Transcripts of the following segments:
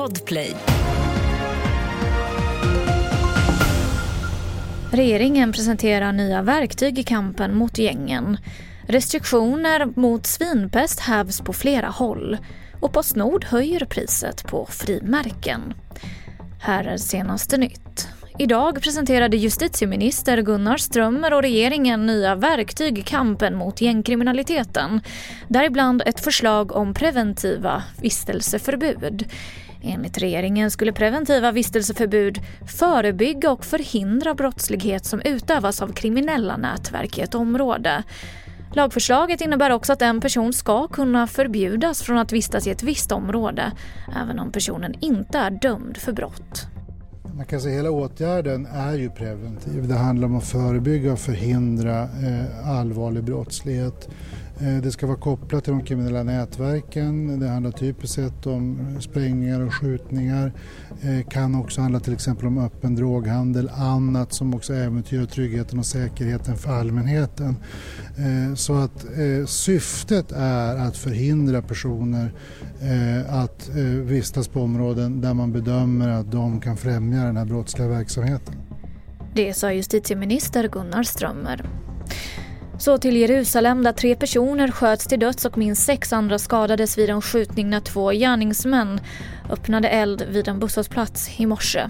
Podplay. Regeringen presenterar nya verktyg i kampen mot gängen. Restriktioner mot svinpest hävs på flera håll och Postnord höjer priset på frimärken. Här är senaste nytt. Idag presenterade justitieminister Gunnar Strömmer och regeringen nya verktyg i kampen mot gängkriminaliteten. Däribland ett förslag om preventiva vistelseförbud. Enligt regeringen skulle preventiva vistelseförbud förebygga och förhindra brottslighet som utövas av kriminella nätverk i ett område. Lagförslaget innebär också att en person ska kunna förbjudas från att vistas i ett visst område även om personen inte är dömd för brott. Man kan säga hela åtgärden är ju preventiv. Det handlar om att förebygga och förhindra eh, allvarlig brottslighet. Eh, det ska vara kopplat till de kriminella nätverken. Det handlar typiskt sett om sprängningar och skjutningar. Det kan också handla till exempel om öppen droghandel, annat som också äventyrar tryggheten och säkerheten för allmänheten. Eh, så att syftet är att förhindra personer att vistas på områden där man bedömer att de kan främja den här brottsliga verksamheten. Det sa justitieminister Gunnar Strömmer. Så till Jerusalem där tre personer sköts till döds och minst sex andra skadades vid en skjutning när två gärningsmän öppnade eld vid en busshållplats i morse.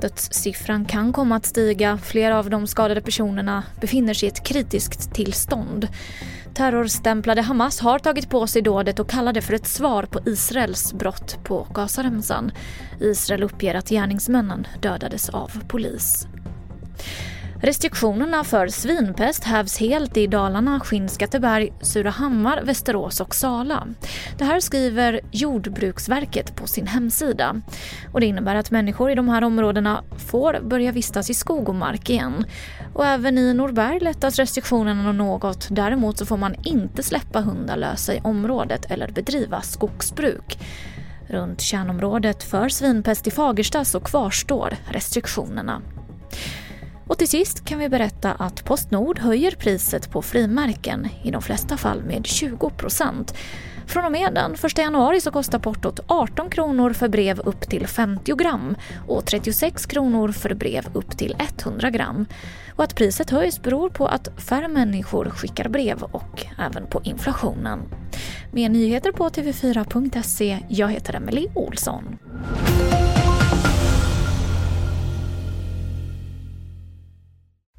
Dödssiffran kan komma att stiga. Flera av de skadade personerna befinner sig i ett kritiskt tillstånd. Terrorstämplade Hamas har tagit på sig dådet och kallar det för ett svar på Israels brott på Gazaremsan. Israel uppger att gärningsmännen dödades av polis. Restriktionerna för svinpest hävs helt i Dalarna, Skinnskatteberg, Surahammar, Västerås och Sala. Det här skriver Jordbruksverket på sin hemsida. Och det innebär att människor i de här områdena får börja vistas i skog och mark igen. Och även i Norberg lättas restriktionerna något. Däremot så får man inte släppa hundar lösa i området eller bedriva skogsbruk. Runt kärnområdet för svinpest i Fagersta så kvarstår restriktionerna. Och till sist kan vi berätta att Postnord höjer priset på frimärken, i de flesta fall med 20% Från och med den 1 januari så kostar portot 18 kronor för brev upp till 50 gram och 36 kronor för brev upp till 100 gram. Och att priset höjs beror på att färre människor skickar brev och även på inflationen. Mer nyheter på tv4.se. Jag heter Emily Olsson.